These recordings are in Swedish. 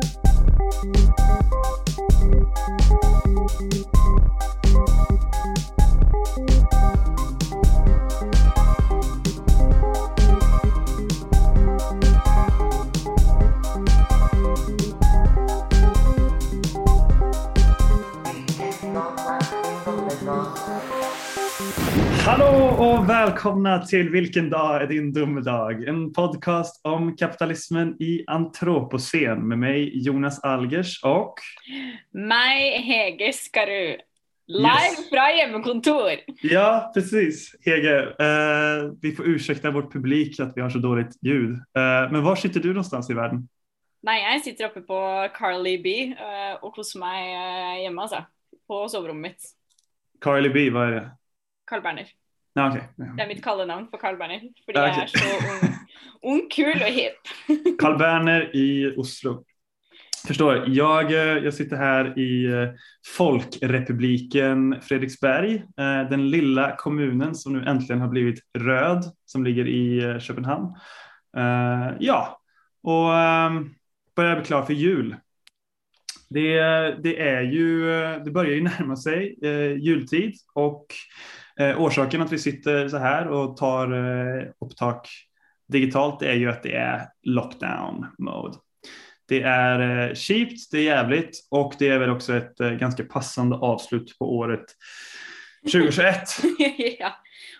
Thank you. Välkomna till Vilken dag är din domedag? En podcast om kapitalismen i antropocen med mig Jonas Algers och Mig Hege Skaru. Live Yes. fra hjemmekontor. Ja, precis. Hege, eh, vi får ursäkta vårt publik att vi har så dåligt ljud. Eh, men var sitter du någonstans i världen? Nei, jeg sitter oppe på Carly eh, og koser meg eh, hjemme, altså. På soverommet mitt. Carly B, vad är det? Carl Berner. Ah, okej. Det er mitt kallenavn for Carl Berner. Fordi Ja, jeg ok. er så ung, ung kul og hip. Carl Berner i Oslo. Förstår, jag, eh, jag sitter här i eh, Folkrepubliken Fredriksberg, eh, den lilla kommunen som nu äntligen har blivit röd, som ligger i Köpenhamn. Ja, och ehm, börjar bli klar för jul. Det, det är ju, det börjar ju närma sig jultid och eh, orsaken att vi sitter så här och tar eh, upptak digitalt är ju att det är lockdown mode. Det är eh, cheapt, det är jävligt och det är väl också ett eh, ganska passande avslut på året 2021. ja.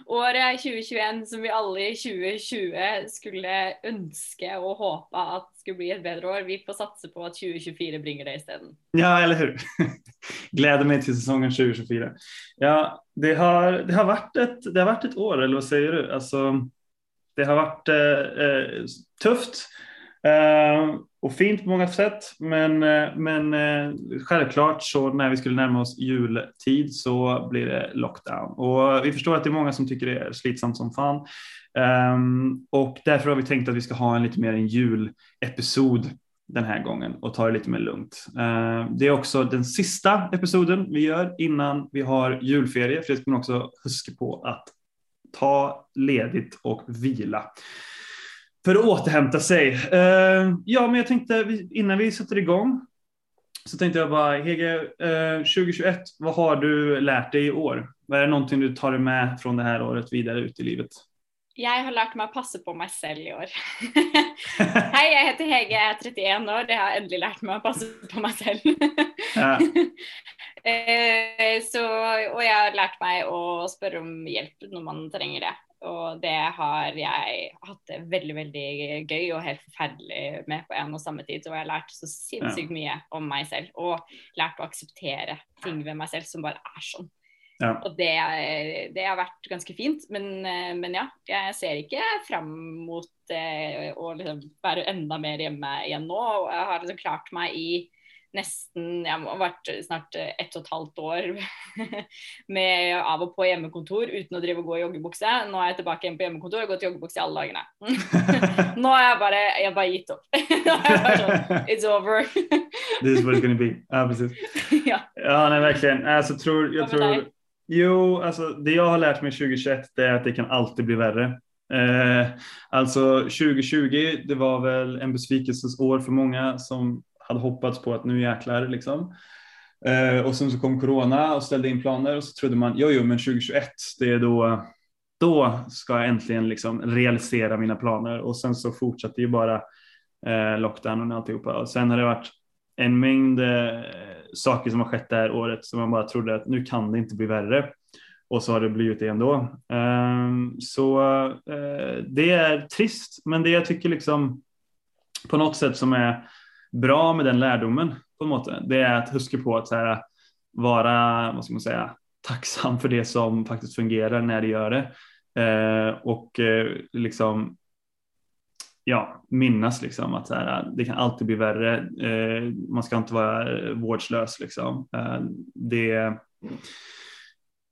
Året 2021 som vi alle i 2020 skulle ønske og håpe at skulle bli et bedre år. Vi får satse på at 2024 bringer det isteden. Ja, eller hur? Gläder mig till säsongen 2024. Ja, det har, det har, varit, ett, det har varit ett år, eller vad säger du? Alltså, det har varit eh, eh, tufft eh, och fint på många sätt, men, eh, men eh, självklart så när vi skulle närma oss jultid så blir det lockdown. Och vi förstår att det är många som tycker det är slitsamt som fan. Um, och därför har vi tänkt att vi ska ha en lite mer en julepisod den här gången och ta det lite mer lugnt. Uh, Det är också den sista episoden vi gör innan vi har julferie, för det ska man också huska på att ta ledigt och vila för att återhämta sig. Eh, Ja, men jag tänkte innan vi sätter igång så tänkte jag bara, Hege, eh, 2021, vad har du lärt dig i år? Vad är det någonting du tar med från det här året vidare ut i livet? Jeg har lært meg å passe på meg selv i år. Hei, jeg heter Hege, jeg er 31 år. Jeg har endelig lært meg å passe på meg selv. Ja. Eh, så, og jeg har lært meg å spørre om hjelp når man trenger det. Og det har jeg hatt det veldig veldig gøy og helt forferdelig med på en og samme tid. Og jeg har lært så sinnssykt mye om meg selv og lært å akseptere ting ved meg selv som bare er sånn. Ja. Og det, det har vært ganske fint. Men, eh, men ja, jeg ser ikke fram mot eh, å liksom være enda mer hjemme igjen nå. Og jeg har liksom klart meg i nesten Jeg har vært snart eh, ett og et halvt år med av og på hjemmekontor uten å drive og gå i joggebukse. Nå er jeg tilbake igjen på hjemmekontor og gått i joggebukse alle dagene. Nå har jeg bare, jeg bare gitt opp. Nå er jeg bare sånn, It's over. This is what it's gonna be. Ja, precis. ja. Ja, nej, verkligen. Alltså, tror, jag tror, dig? jo, alltså, det jag har lärt mig 2021 det är att det kan alltid bli värre. Eh, alltså 2020, det var väl en besvikelsens år för många som hade hoppats på att nu jäklar liksom. Eh, och sen så kom corona och ställde in planer och så trodde man, jo, jo, men 2021, det är då, då ska jag äntligen liksom realisera mina planer och sen så fortsatte ju bara eh, lockdownen och alltihopa och sen har det varit en mängd eh, saker som har skett det här året som man bara trodde att nu kan det inte bli värre. Och så har det blivit det ändå. Ehm, så eh, det är trist, men det jag tycker liksom på något sätt som är bra med den lärdomen på något sätt, det är att huska på att så här, vara, vad ska man säga, tacksam för det som faktiskt fungerar när det gör det. Eh, och eh, liksom ja, minnas liksom att så här, det kan alltid bli värre. Eh, man ska inte vara vårdslös liksom. Eh, det,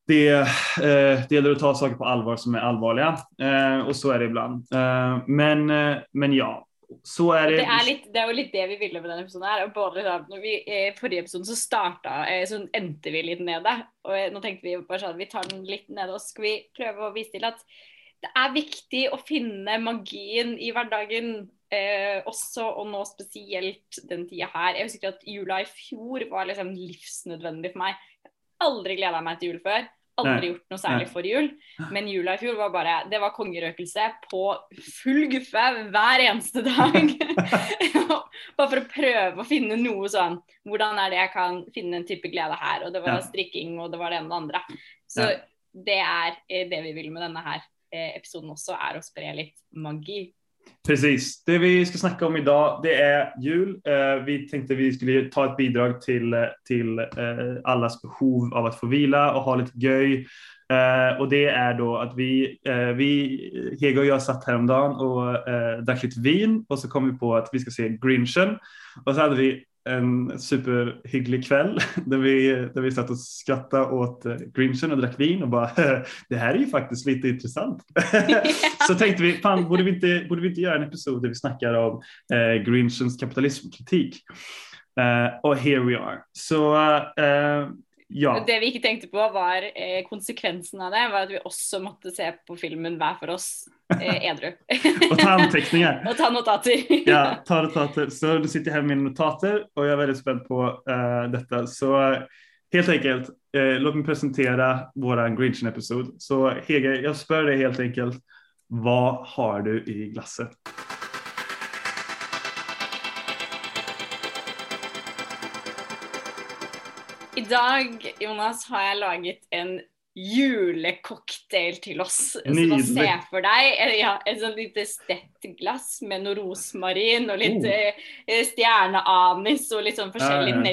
det, eh, det gäller att ta saker på allvar som är allvarliga eh, och så är det ibland. Eh, men, eh, men ja, så är det. Det er, litt, det er jo litt det vi ville med denne episoden. her. Både, liksom, når vi, eh, forrige episode så starta, eh, så endte vi litt nede. Og eh, nå tenkte vi bare sånn, vi tar den litt nede, og så skal vi prøve å vise til at det er viktig å finne magien i hverdagen. eh, også, og nå spesielt den tida her Jeg husker at jula i fjor var liksom livsnødvendig for meg. Aldri gleda meg til jul før. Aldri Nei. gjort noe særlig for jul. Men jula i fjor var bare Det var kongerøkelse på full guffe hver eneste dag. bare for å prøve å finne noe sånn Hvordan er det jeg kan finne en type glede her? Og det var strikking, og det var det ene og det andre. Så det er eh, det vi vil med denne her eh, episoden også, er å spre litt magi. Precis. Det vi ska snacka om idag det är jul. Eh, vi tänkte vi skulle ta ett bidrag till, till eh, allas behov av att få vila och ha lite göj. Eh, och det är då att vi, eh, vi Hege och jag satt häromdagen och eh, drack lite vin och så kom vi på att vi ska se Grinchen. Och så hade vi en superhygglig kväll där vi, där vi satt och skrattade åt eh, Grinchen och drack vin och bara det här är ju faktiskt lite intressant. så tänkte vi, fan borde vi inte, borde vi inte göra en episod där vi snackar om eh, Grinchens kapitalismkritik? Eh, och here we are. Så eh, ja. Det vi ikke tenkte på, var eh, konsekvensen av det. var At vi også måtte se på filmen hver for oss eh, edru. Och ta anteckningar. og ta notater. Ja, ta notater. Så nu sitter här med mina notater och jag är väldigt spänd på eh, detta. Så eh, helt enkelt, eh, låt mig presentera våran Grinchen-episod. Så Hege, jag spör dig helt enkelt, vad har du i glassen? I dag, Jonas, har jeg laget en julecocktail til oss. Så Nydelig. se for deg eh, ja, et sånt lite stett glass med noe rosmarin og litt Oh. eh, og litt sånn forskjellige Ja,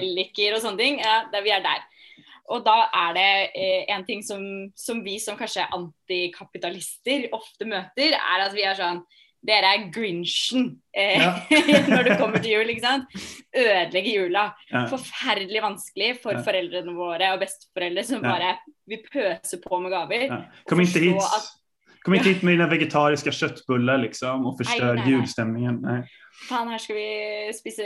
sånne ting. Ja, der vi er der. Og da er det eh, en ting som, som vi som kanskje antikapitalister ofte møter, er at vi er sånn Dere er grinchen eh, Ja. når det kommer til jul, ikke sant? Ødelegger jula. Ja. Forferdelig vanskelig for Ja. foreldrene våre og besteforeldre som bare vil pøse på med gaver. Kom inte hit. att- Kom inte hit med dina vegetariska köttbullar liksom och förstör Nej, nej, nej. julstämningen. Nej. Faen, her skal vi spise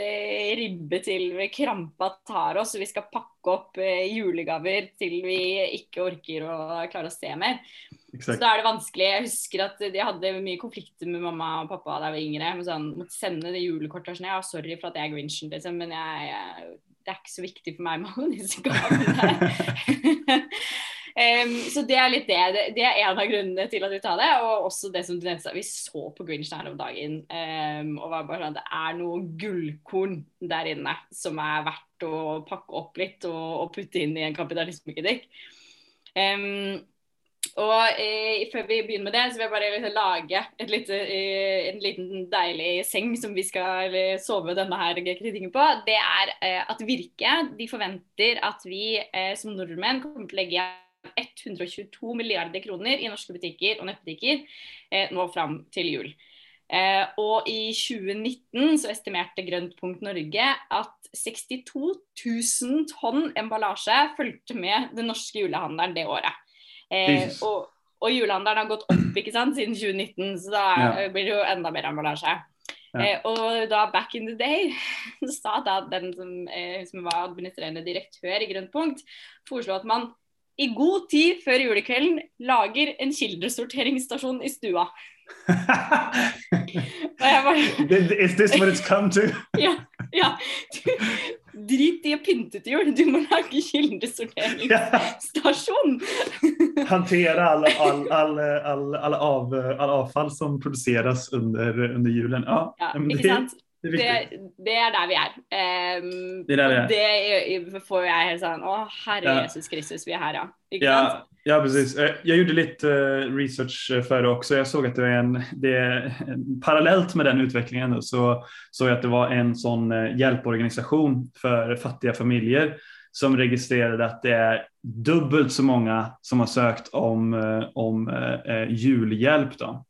ribbe til vi krampa tar oss, vi skal pakke opp eh, julegaver til vi ikke orker å klare å se mer. Så da er det vanskelig. Jeg husker at jeg hadde mye konflikter med mamma og pappa da jeg var yngre. Men sånn, måtte sende det julekortet og sånn. Ja, sorry for at jeg er grinchen, liksom, men jeg, jeg, det er ikke så viktig for meg med alle disse gavene. um, så det er litt det. det. Det er en av grunnene til at vi tar det. Og også det som du nevnte, vi så på Grinchen her om dagen. um, og var bare sånn, Det er noe gullkorn der inne som er verdt å pakke opp litt og, og putte inn i en kapitalismekritikk. Um, og eh, før vi begynner med det, så vil jeg bare liksom lage et lite, eh, en liten deilig seng som vi skal sove denne her kritikken på. Det er eh, at Virke de forventer at vi eh, som nordmenn kommer til å legge 122 milliarder kroner i norske butikker og nettbutikker eh, nå fram til jul. Eh, og i 2019 så estimerte Grønt punkt Norge at 62 000 tonn emballasje fulgte med den norske julehandelen det året. Eh, og, og julehandelen har gått opp ikke sant, siden 2019, så da Ja. blir det jo enda mer emballasje. Ja. Eh, og da back in the day så sa da den som, eh, som var administrerende direktør i Grønt punkt, foreslo at man i god tid før julekvelden lager en kildesorteringsstasjon i stua. Bare Is this what it's come to? Ja, ja. Du, drit i å pynte til jul, du må lage kildesorteringsstasjon. Hantera all, all, all, all, all, av, all avfall som produceras under, under julen. Ja, Ja, men ikke det, sant? det är Det, det er der vi er. Ehm, Det er der vi er. og Det får jeg helt sånn Å, herre Ja. Jesus Kristus, vi er her, ja. Ikke Ja, sant? Ja, precis. Eh, jag gjorde lite eh, research eh, för det också. Jag såg att det är en, det är, parallellt med den utvecklingen då, så såg jag att det var en sån hjälporganisation för fattiga familjer som registrerade att det är dubbelt så många som har sökt om, om eh, julhjälp. Då.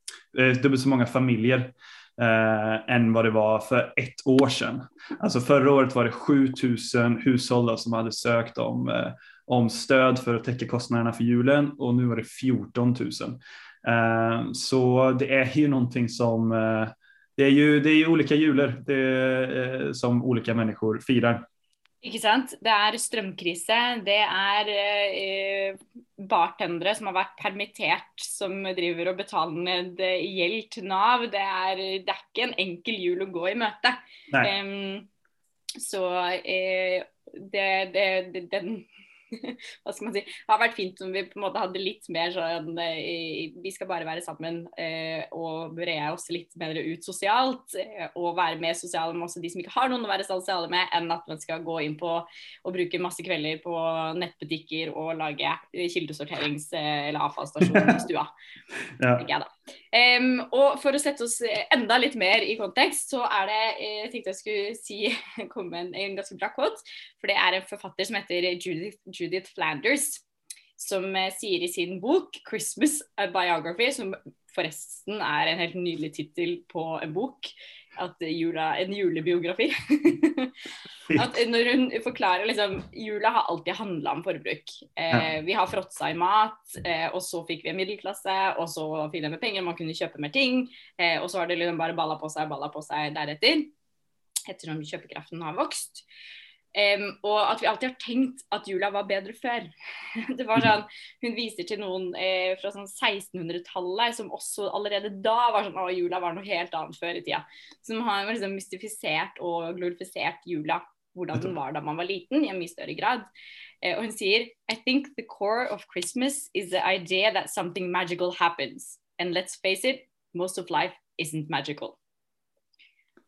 Dubbelt så många familjer eh, än vad det var för ett år sedan. Alltså förra året var det 7000 hushåll då, som hade sökt om eh, om stöd för att täcka kostnaderna för julen och nu var det 14 000. Eh, Så det är ju någonting som eh, det är ju, det är ju olika juler det är, eh, som olika människor firar. Ikke sant. Det er strømkrise. Det er eh, bartendere som har vært permittert, som driver og betaler ned eh, gjeld til Nav. Det er, det er, ikke en enkel jul å gå i møte. Um, så eh, det, det, den hva skal man si, det har vært fint om vi på en måte hadde litt mer sånn eh, Vi skal bare være sammen eh, og bre oss litt mer ut sosialt. Eh, og være mer sosiale med også de som ikke har noen å være sosiale med, enn at man skal gå inn på og bruke masse kvelder på nettbutikker og lage kildesorterings- eller avfallsstasjon i stua. ja. jeg, da. Um, och för att sätta oss eh, ända lite mer i kontext så är det eh, jag tänkte jag skulle si, komme med en, en ganska bra quote. För det är en författare som heter Judith, Judith Flanders, som eh, säger i sin bok 'Christmas A Biography', som förresten är en helt nydelig titel på en bok, at jula, en julebiografi. at når hun forklarer liksom Jula har alltid handla om forbruk. Eh, vi har fråtsa i mat, eh, og så fikk vi en middelklasse, og så fikk vi med penger, man kunne kjøpe mer ting. Eh, og så har det liksom bare balla på seg, balla på seg deretter. Ettersom kjøpekraften har vokst. Um, og at vi alltid har tenkt at jula var bedre før. det var sånn, Hun viser til noen eh, fra sånn 1600-tallet som også allerede da var sånn at jula var noe helt annet før i tida. Som har liksom mystifisert og glorifisert jula, hvordan den var da man var liten, i en mye større grad. Eh, og hun sier I think the core of Christmas is the idea that something magical happens. And let's face it, most of life isn't magical.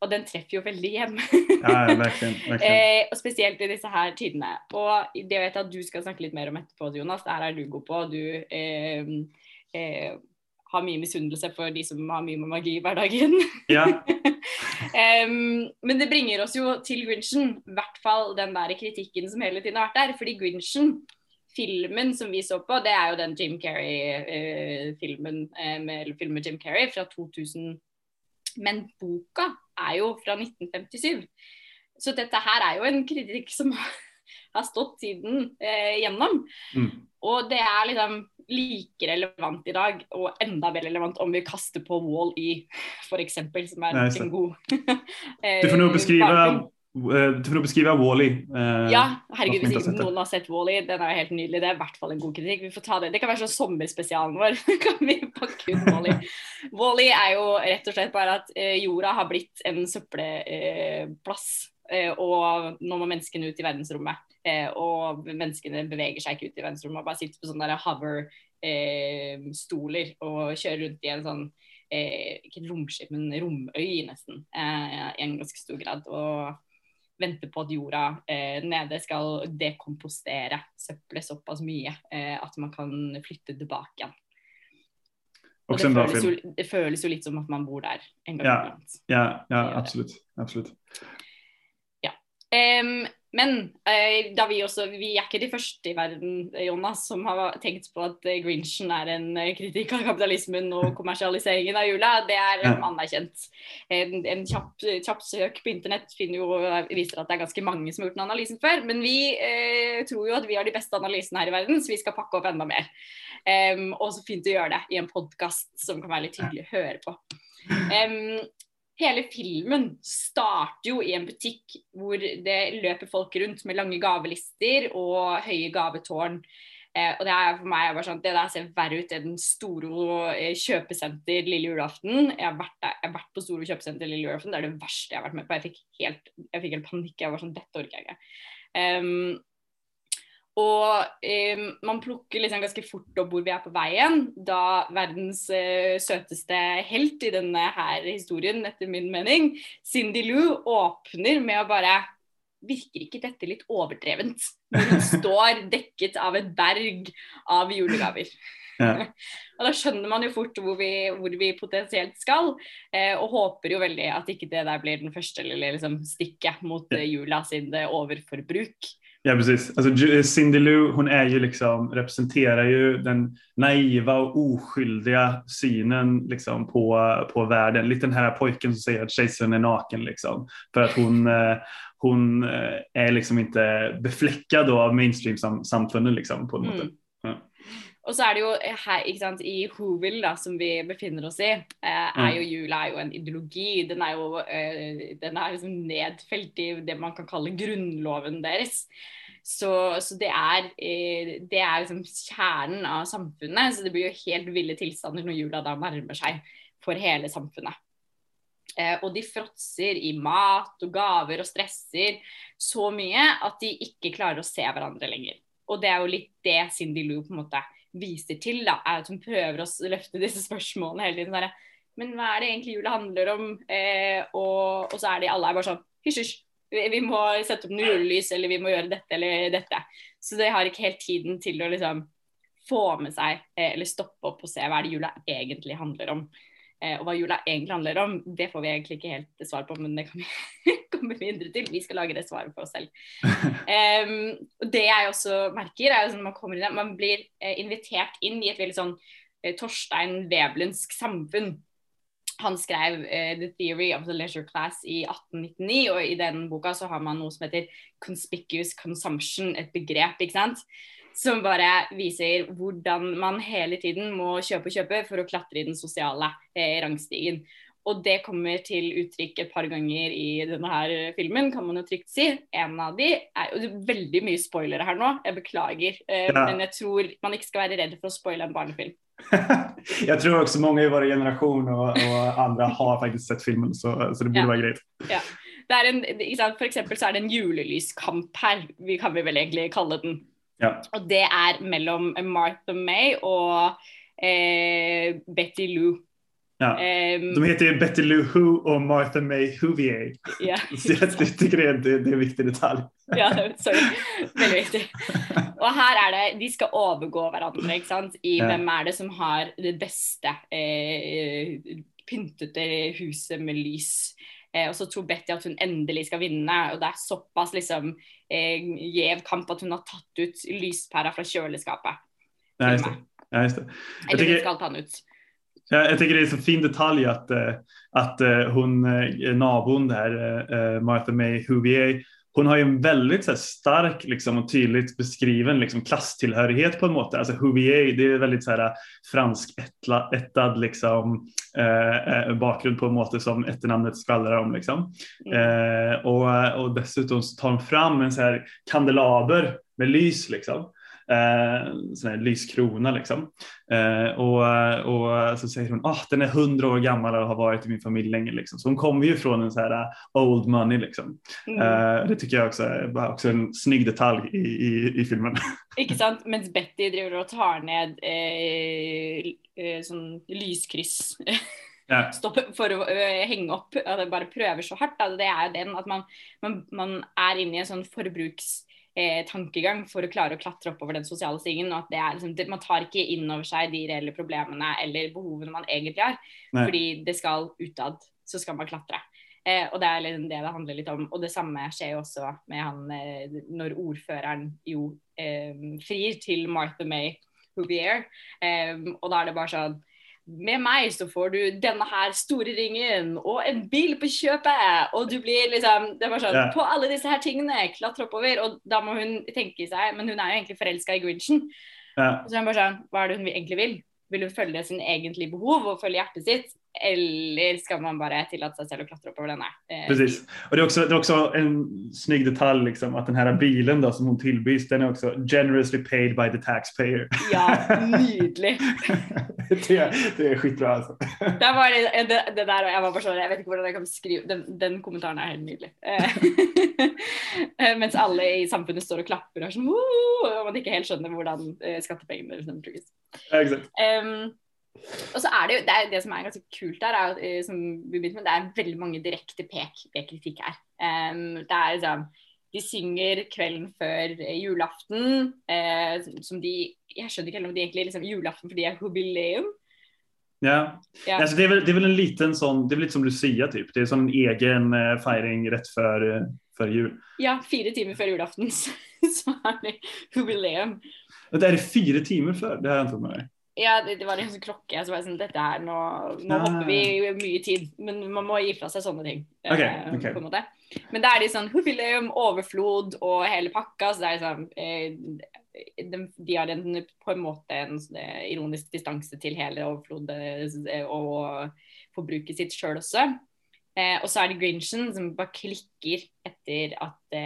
Og den treffer jo veldig hjem. ja, virkelig, virkelig. eh, og spesielt i disse her tidene. Og det vet jeg at du skal snakke litt mer om etterpå, Jonas. Det her er du god på. Du eh, eh, har mye misunnelse for de som har mye med magi i hverdagen. Ja. um, men det bringer oss jo til Grinchen. I hvert fall den der kritikken som hele tiden har vært der. Fordi Grinchen filmen som vi så på, det er jo den Jim Carrey-filmen eh, med, filmen Jim Carrey fra 2000. Men boka er jo fra 1957. Så dette her er jo en kritikk som har stått siden eh, gjennom. Mm. Og det er liksom like relevant i dag, og enda mer relevant om vi kaster på Wall-E, f.eks., som er Nei, en god eh, Du får nå beskrive eh, du får beskrive Wally. Eh, ja, herregud, hvis ikke noen har sett Wally, den er helt nydelig. Det er i hvert fall en god kritikk. Vi får ta Det Det kan være sånn sommerspesialen vår. kan vi pakke ut Wally. Wally er jo rett og slett bare at eh, jorda har blitt en søppelplass. Og nå må menneskene ut i verdensrommet. Og menneskene beveger seg ikke ut i verdensrommet, bare sitter på sånne hover-stoler og kjører rundt i en sånn ikke et romskip, men romøy nesten, i en ganske stor grad. Og venter på at jorda eh, nede skal dekompostere søppelet såpass mye eh, at man kan flytte tilbake igjen. Og det føles, jo, det føles, jo, litt som at man bor der en gang ja, iblant. Ja, ja absolutt. absolutt. Ja. Um, men eh, da vi også, vi er ikke de første i verden Jonas, som har tenkt på at eh, Grinchen er en eh, kritikk av kapitalismen og kommersialiseringen av jula. Det er anerkjent. En, en kjapp, kjapp, søk på internett jo, viser at det er ganske mange som har gjort den analysen før. Men vi eh, tror jo at vi har de beste analysene her i verden, så vi skal pakke opp enda mer. Um, og så fint å gjøre det i en podkast som kan være litt hyggelig å høre på. Um, hele filmen starter jo i en butikk hvor det løper folk rundt med lange gavelister og høye gavetårn. Eh, og det er for meg bare sånn, det der ser verre ut enn Storo eh, kjøpesenter lille julaften. Jeg har, vært, der, jeg har vært på Storo kjøpesenter lille julaften, det er det verste jeg har vært med på. Jeg fikk helt, jeg fikk helt panikk. Jeg var sånn, dette orker jeg ikke. Um, og eh, man plukker liksom ganske fort opp hvor vi er på veien, da verdens eh, søteste helt i denne her historien, etter min mening, Cindy Lou, åpner med å bare Virker ikke dette litt overdrevent? Når hun står dekket av et berg av julegaver. Ja. og da skjønner man jo fort hvor vi, hvor vi potensielt skal, eh, og håper jo veldig at ikke det der blir den første lille liksom, stikket mot jula sin overforbruk. Ja precis. Alltså, Cindy Lou hon är ju liksom, representerar ju den naiva och oskyldiga synen liksom, på, på världen. Lite den här pojken som säger att kejsaren är naken. Liksom. För att hon, eh, hon eh, är liksom inte befläckad av mainstream-samfunden liksom, på något mm. Og så er det jo her, ikke sant, i Whoville, da, som vi befinner oss i, eh, er jo jula er jo en ideologi. Den er jo eh, den er liksom nedfelt i det man kan kalle grunnloven deres. Så, så det, er, eh, det er liksom kjernen av samfunnet. Så det blir jo helt ville tilstander når jula da nærmer seg for hele samfunnet. Eh, og de fråtser i mat og gaver og stresser så mye at de ikke klarer å se hverandre lenger. Og det er jo litt det Cindy Lou på en måte viser til, da, er at hun prøver å løfte disse spørsmålene hele tiden. Der, men hva er det egentlig jula handler om? Eh, og, og, så er de alle er bare sånn hysj, hysj. Vi må sette opp noe julelys, eller vi må gjøre dette eller dette. Så de har ikke helt tiden til å liksom få med seg eh, eller stoppe opp og se hva er det jula egentlig handler om. Eh, og hva jula egentlig handler om, det får vi egentlig ikke helt svar på, men det kan vi komme videre til. Vi skal lage det svaret for oss selv. Um, og det jeg også merker, er at man, kommer inn, man blir eh, invitert inn i et veldig sånn eh, Torstein Veblensk samfunn. Han skrev uh, 'The Theory of the Leisure Class' i 1899, og i den boka så har man noe som heter 'conspicuous consumption', et begrep. ikke sant? Som bare viser hvordan man hele tiden må kjøpe og kjøpe for å klatre i den sosiale eh, rangstigen. Og det kommer til uttrykk et par ganger i denne her filmen, kan man jo trygt si. En av de er jo veldig mye spoilere her nå, jeg beklager. Eh, ja. Men jeg tror man ikke skal være redd for å spoile en barnefilm. jeg tror også mange i vår generasjon og, og andre har faktisk sett filmen, så, så det burde ja. være greit. Ja. Det er en, for eksempel så er det en julelyskamp her, vi kan vi vel egentlig kalle den. Ja. Og det er mellom Martha May og eh, Betty Lou. Ja. Um, de heter ju Betty Lou Who och Martha May Huvier. Ja, så jag tycker det, det, det är en viktig detalj. ja, sorry. Veldig viktig. Og her er det, De skal overgå hverandre ikke sant? i ja. hvem er det som har det beste eh, pyntete huset med lys. Eh, og så tror Betty at hun endelig skal vinne, og det er såpass liksom eh, gjev kamp at hun har tatt ut lyspæra fra kjøleskapet. Ja, just det. Ja, just det. Eller tycker, hun skal ta den ut. Jag, jag tycker det är så fin detalj att, eh, att eh, hon, nabon där, Martha May Huvier, hon har ju en väldigt här, stark liksom, och tydligt beskriven liksom, klasstillhörighet på en måte. Alltså Huvier, det är väldigt så här, fransk ättad liksom, eh, bakgrund på en måte som efternamnet skvallrar om. Liksom. Eh, och, och dessutom tar hon fram en så här kandelaber med lys. Liksom eh, sån här lyskrona liksom. Eh, och, och så säger hon, ah, den är hundra år gammal och har varit i min familj länge liksom. Så hon kommer ju från en så här uh, old money liksom. Mm. Eh, det tycker jag också är också en snygg detalj i, i, i filmen. Ikke sant, mens Betty driver og tar ned eh, eh, sånn lyskryss. Ja. For å henge opp. At det bare prøver så hardt. Altså, det er den at man, man, man er inne i en sånn forbruks eh, tankegang for å klare å klatre oppover den sosiale stigen. og at det er liksom, det, Man tar ikke inn over seg de reelle problemene eller behovene man egentlig har. Nei. Fordi det skal utad, så skal man klatre. Eh, og det er liksom det det handler litt om. Og det samme skjer jo også med han eh, når ordføreren jo eh, frir til Martha May Houvier. Eh, og da er det bare sånn med meg så får du denne her store ringen og en bil på kjøpet. Og du blir liksom Det var sånn, ja. På alle disse her tingene, klatre oppover. Og da må hun tenke seg Men hun er jo egentlig forelska i Grinchen. Ja. Så hun bare sånn Hva er det hun egentlig vil? Vil hun følge sin egentlige behov og følge hjertet sitt? Eller ska man bara tillåta sig själv att klättra på den här? Eh, Precis. Och det är, också, det är också en snygg detalj liksom, att den här bilen då, som hon tillbys, den är också generously paid by the taxpayer. Ja, nydelig. det, det är skitbra alltså. Det var det, det, det där och jag var bara så, jag vet inte hur jag kan skriva, den, den kommentaren är helt nydelig. Eh, mens alle i samfunnet står og er sånn, og man ikke helt eh, skattepengene brukes. Ja, exakt. Um, og så er det jo, det, er, det som er ganske kult der, er, eh, som vi begynte med, det er veldig mange direkte pek, pek her. Um, det er liksom De synger kvelden før eh, julaften, eh, som de Jeg skjønner ikke heller om de egentlig liksom julaften fordi det er jubileum. Ja, ja. Alltså det, är väl, det är väl en liten sån, det är lite som Lucia typ. Det är som en egen eh, feiring rett før, eh, før jul. Ja, fire timer før julaften så er det jubileum. Det er det fire timer før? Det har jeg ikke med meg. Ja, det, det var en klokke. Så var jeg sånn, dette er, nå, nå hopper vi mye tid. Men man må gi fra seg sånne ting. Okay, eh, okay. på en måte. Men da er sånn jubileum, overflod og hele pakka. Så det er liksom eh, de, de, har en, på en måte en eh, ironisk distanse til hele overflod eh, og forbruket sitt sjøl også. Og så er det Grinchen som bare klikker etter at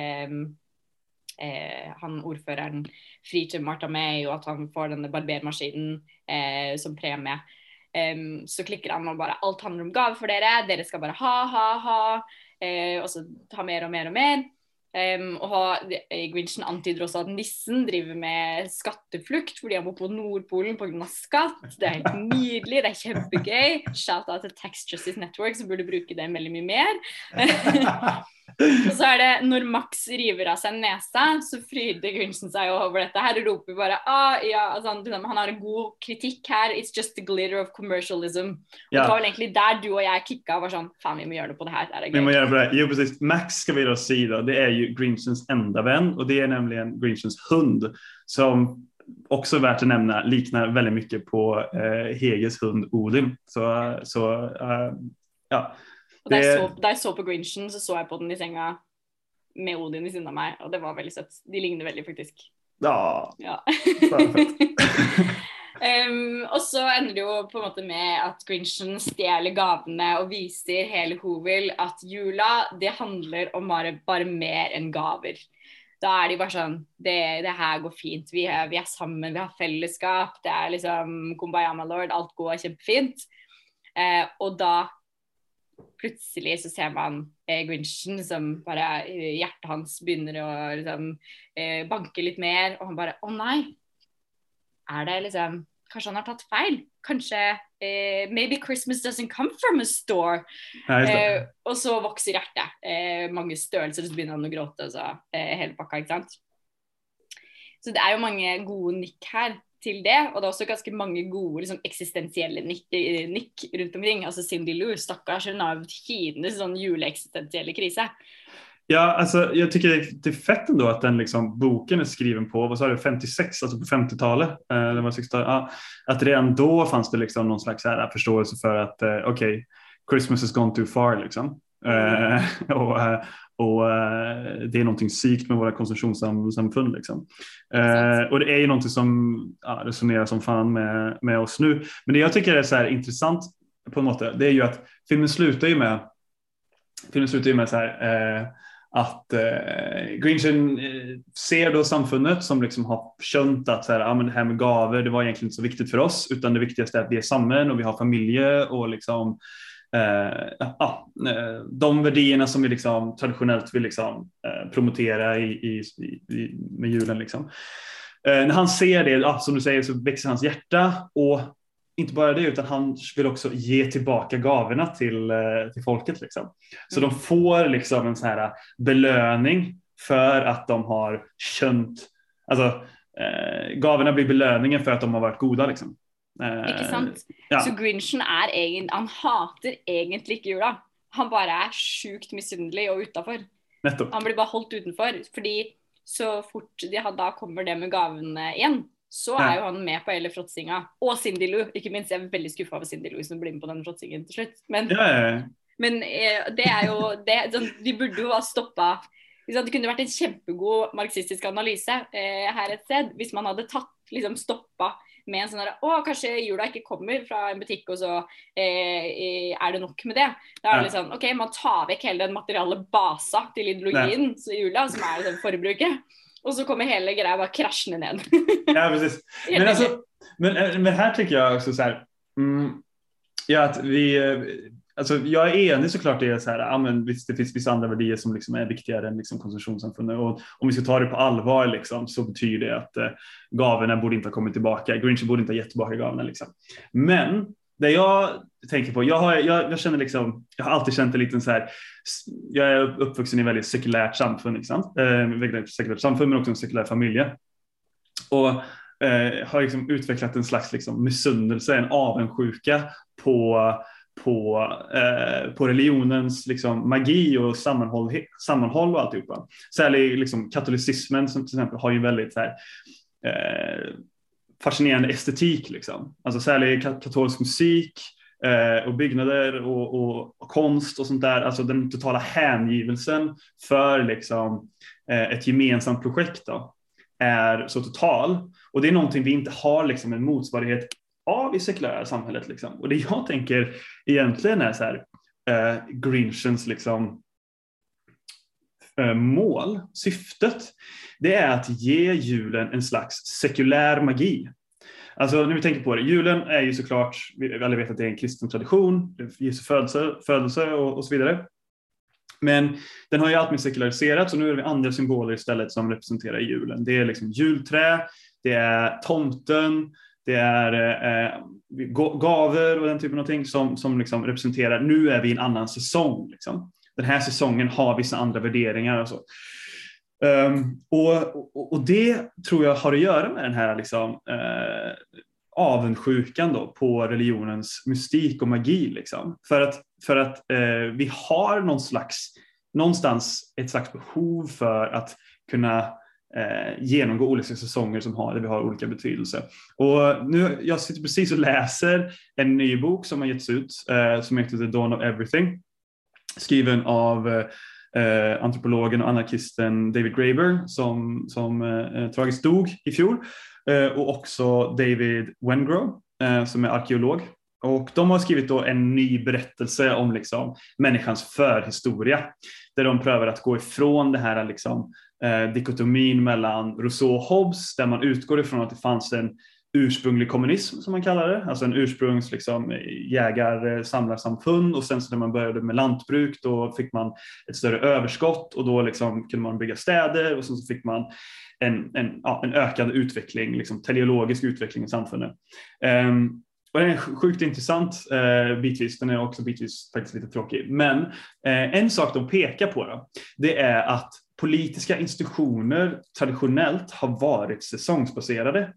eh, han ordføreren frir til Martha May, og at han får denne barbermaskinen eh, som premie. Um, så klikker han og bare alt handler om gave for dere, dere skal bare ha, ha, ha. Eh, og så ta mer og mer og mer. Ehm, um, og ha, eh, Grinchen antyder også at nissen driver med skatteflukt fordi han bor på Nordpolen pga. skatt. Det er helt nydelig, det er kjempegøy. Shout out til Tax Justice Network, som burde bruke det veldig mye mer. Og så er det når Max river av seg nesa, så fryder Grinchen seg over dette her og roper bare ah, ja, altså, han, han, har en god kritikk her. It's just the glitter of commercialism. Og ja. Det var vel egentlig der du og jeg kicka var sånn Faen, vi må gjøre det på det her. Det vi må gjøre det på det. Jo, precis. Max ska vi då si då, det är ju Grinchens enda vän och det är nämligen Grinchens hund som också värt att nämna liknar väldigt mycket på eh, Heges hund Odin. Så, så uh, ja. Og da, jeg så, da jeg så på Grinchen, så så jeg på den i senga med Odin ved siden av meg, og det var veldig søtt. De ligner veldig, faktisk. Ja. ja. um, og så ender det jo på en måte med at Grinchen stjeler gavene og viser hele Hovil at jula, det handler om bare, bare mer enn gaver. Da er de bare sånn Det, det her går fint. Vi er, vi er, sammen, vi har fellesskap. Det er liksom Kumbaya, my lord. Alt går kjempefint. Eh, og da plutselig så ser man eh, Grinchen som bare eh, Hjertet hans begynner å liksom eh, banke litt mer, og han bare Å nei! Er det liksom Kanskje han har tatt feil? Kanskje eh, Maybe Christmas doesn't come from a store. Eh, og så vokser hjertet. Eh, mange størrelser, så begynner han å gråte, og så hele pakka, ikke sant. Så det er jo mange gode nikk her til det. Og det er også ganske mange gode liksom, eksistensielle nikk, eh, nikk, rundt omkring. Altså Cindy Lou, stakkars, hun har tidenes sånn juleeksistensielle krise. Ja, alltså, jag tycker det är fett ändå att den liksom, boken är skriven på, vad sa du, 56, alltså på 50-talet. Eh, var 60 ja, att redan då fanns det liksom någon slags här förståelse för att eh, okej, okay, Christmas has gone too far liksom. Mm. Eh, och, eh, och eh, det är någonting sykt med våra konsumtionssamfund. Liksom. Eh, och det är ju någonting som ja, resonerar som fan med, med oss nu. Men det jag tycker är så här intressant på något sätt, det är ju att filmen slutar ju med, filmen slutar ju med så här, eh, att eh, Grinchen eh, ser då samfundet som liksom har känt att så här, ah, men det här med gaver, det var egentligen inte så viktigt för oss, utan det viktigaste är att vi är samman och vi har familjer och liksom eh, ja, eh, de värderingarna som vi liksom traditionellt vill liksom, eh, promotera i, i, i, med julen. Liksom. Eh, när han ser det, ja, som du säger, så växer hans hjärta och inte bara det, utan han vill också ge tillbaka gavorna till, eh, till folket. Liksom. Så mm. de får liksom en sån här belöning för att de har känt, alltså eh, gavorna blir belöningen för att de har varit goda. Liksom. Ikke eh, sant? Ja. Så Grinchen er egentlig Han hater egentlig ikke jula. Han bare er sjukt misunnelig og utafor. Han blir bare holdt utenfor. Fordi så fort de, da kommer det med gavene igjen, så er jo han med på hele fråtsinga. Og Cindy Lou. Ikke minst. Jeg er veldig skuffa over Cindy Lou som blir med på den fråtsingen til slutt. Men, men eh, det er jo det, De burde jo ha stoppa det kunne vært en kjempegod marxistisk analyse eh, her et sted hvis man hadde tatt, liksom stoppa med en sånn her Å, kanskje jula ikke kommer fra en butikk, og så eh, er det nok med det. Da er det litt sånn OK, man tar vekk hele den materiale basa til ideologien så jula, som er liksom forbruket. Och så kommer hela grejen bara kraschande ned. ja, precis. Men, alltså, men, eh, men här tycker jag också så här, mm, ja, att vi, eh, Alltså, jag är enig såklart i så här, ja, men visst, det finns vissa andra värderingar som liksom är viktigare än liksom konsumtionssamfundet och om vi ska ta det på allvar liksom, så betyder det att eh, gaverna borde inte ha kommit tillbaka. Grinch borde inte ha gett tillbaka gaverna. Liksom. Men det jag tänker på, jag, har, jag, jag känner liksom, jag har alltid känt en liten så här, jag är uppvuxen i väldigt sekulärt samfund, liksom, eh, sekulärt samfund men också en sekulär familj. Och eh, har liksom utvecklat en slags liksom, missunnelse, en avundsjuka på på, eh, på religionens liksom, magi och sammanhåll, sammanhåll och alltihopa. Särskilt liksom, katolicismen som till exempel har ju väldigt så här, eh, fascinerande estetik. Liksom. Alltså särskilt katolsk musik eh, och byggnader och, och, och, konst och sånt där. Alltså den totala hängivelsen för liksom, eh, ett gemensamt projekt då, är så total. Och det är någonting vi inte har liksom, en motsvarighet av i sekulära samhället. Liksom. Och det jag tänker egentligen är så här, eh, Grinchens liksom, eh, mål, syftet, det är att ge julen en slags sekulär magi. Alltså när vi tänker på det, julen är ju såklart, vi alla vet att det är en kristen tradition, Jesu födelse, födelse och, och så vidare. Men den har ju alltmer sekulariserats och nu är det andra symboler istället som representerar julen. Det är liksom julträ, det är tomten, det är eh, eh gaver och den typen av ting som, som liksom representerar, nu är vi i en annan säsong. Liksom. Den här säsongen har vissa andra värderingar och så. Um, och, och, det tror jag har att göra med den här liksom, eh, avundsjukan då på religionens mystik och magi. Liksom. För att, för att eh, vi har någon slags, någonstans ett slags behov för att kunna eh, genomgå olika säsonger som har, där vi har olika betydelse. Och nu, jag sitter precis och läser en ny bok som har getts ut eh, som heter The Dawn of Everything skriven av eh, antropologen och anarkisten David Graeber som, som eh, tragiskt dog i fjol eh, och också David Wengrow eh, som är arkeolog. Och de har skrivit då en ny berättelse om liksom människans förhistoria där de prövar att gå ifrån det här liksom, eh, dikotomin mellan Rousseau och Hobbes där man utgår ifrån att det fanns en ursprunglig kommunism som man kallar det, alltså en ursprungs liksom, jägar eh, samlarsamfund. Och sen så när man började med lantbruk då fick man ett större överskott och då liksom kunde man bygga städer. Och sen så fick man en, en, ja, en ökad utveckling, liksom, teleologisk utveckling i samfundet. Um, och den är sjukt intressant eh, bitvis, den är också bitvis faktiskt lite tråkig. Men eh, en sak de pekar på då, det är att politiska institutioner traditionellt har varit säsongsbaserade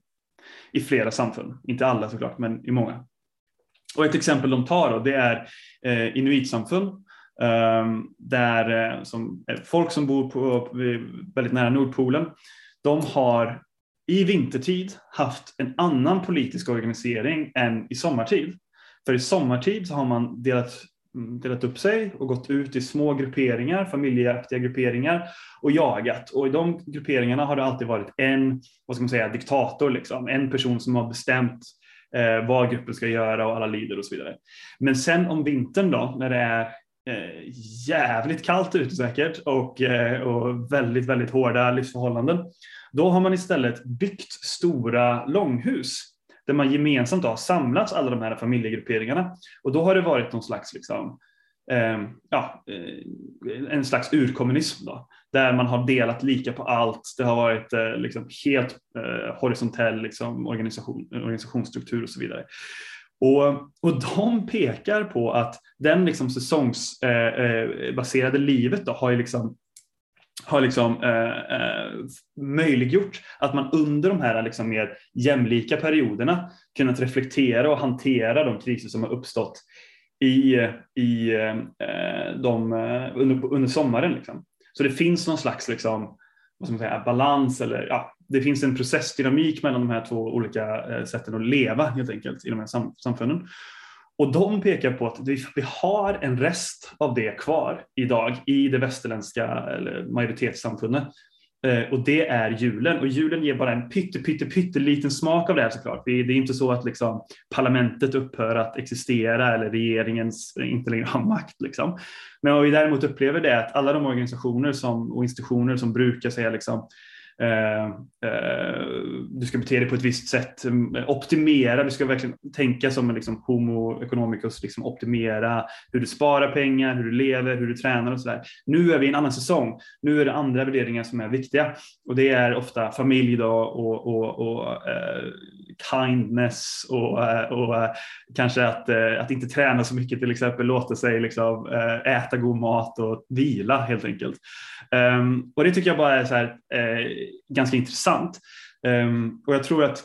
i flera samfund. Inte alla såklart, men i många. Och ett exempel de tar då, det är eh, inuitsamfund. Eh, där eh, som, eh, folk som bor på, väldigt nära Nordpolen, de har i vintertid haft en annan politisk organisering än i sommartid. För i sommartid så har man delat mm, delat upp sig och gått ut i små grupperingar, familjeaktiga grupperingar och jagat. Och i de grupperingarna har det alltid varit en, vad ska man säga, diktator, liksom. en person som har bestämt eh, vad gruppen ska göra och alla lider och så vidare. Men sen om vintern då, när det är eh, jävligt kallt ute säkert och, eh, och väldigt, väldigt hårda livsförhållanden, då har man istället byggt stora långhus där man gemensamt har samlats alla de här familjegrupperingarna. Och då har det varit någon slags, liksom, eh, ja, eh, en slags urkommunism då, där man har delat lika på allt. Det har varit eh, liksom helt eh, horisontell liksom, organisation, organisationsstruktur och så vidare. Och, och de pekar på att den liksom säsongsbaserade eh, eh, livet då har ju liksom har liksom, eh, eh, möjliggjort att man under de här liksom mer jämlika perioderna kunnat reflektera och hantera de kriser som har uppstått i, i eh, de, eh, under, under sommaren. Liksom. Så det finns någon slags liksom, vad ska man säga, balans eller ja, det finns en processdynamik mellan de här två olika eh, sätten att leva helt enkelt i de här sam samfunden. Och de pekar på att vi har en rest av det kvar idag i det västerländska majoritetssamfundet. Eh, och det är julen. Och julen ger bara en pytte, pytte, pytteliten smak av det här såklart. Det är inte så att liksom, parlamentet upphör att existera eller regeringen inte längre har makt. Liksom. Men vad vi däremot upplever det är att alla de organisationer som, och institutioner som brukar säga liksom, eh, Eh, eh, du ska bete dig på ett visst sätt, mm, optimera, du ska verkligen tänka som en liksom homo economicus, liksom optimera hur du sparar pengar, hur du lever, hur du tränar och sådär. Nu är vi i en annan säsong, nu är det andra värderingar som är viktiga och det är ofta familj då och, och, och eh, kindness och, eh, och kanske att, att inte träna så mycket till exempel, låta sig liksom, äta god mat och vila helt enkelt. Um, och det tycker jag bara är så här, ganska intressant. Um, och jag tror att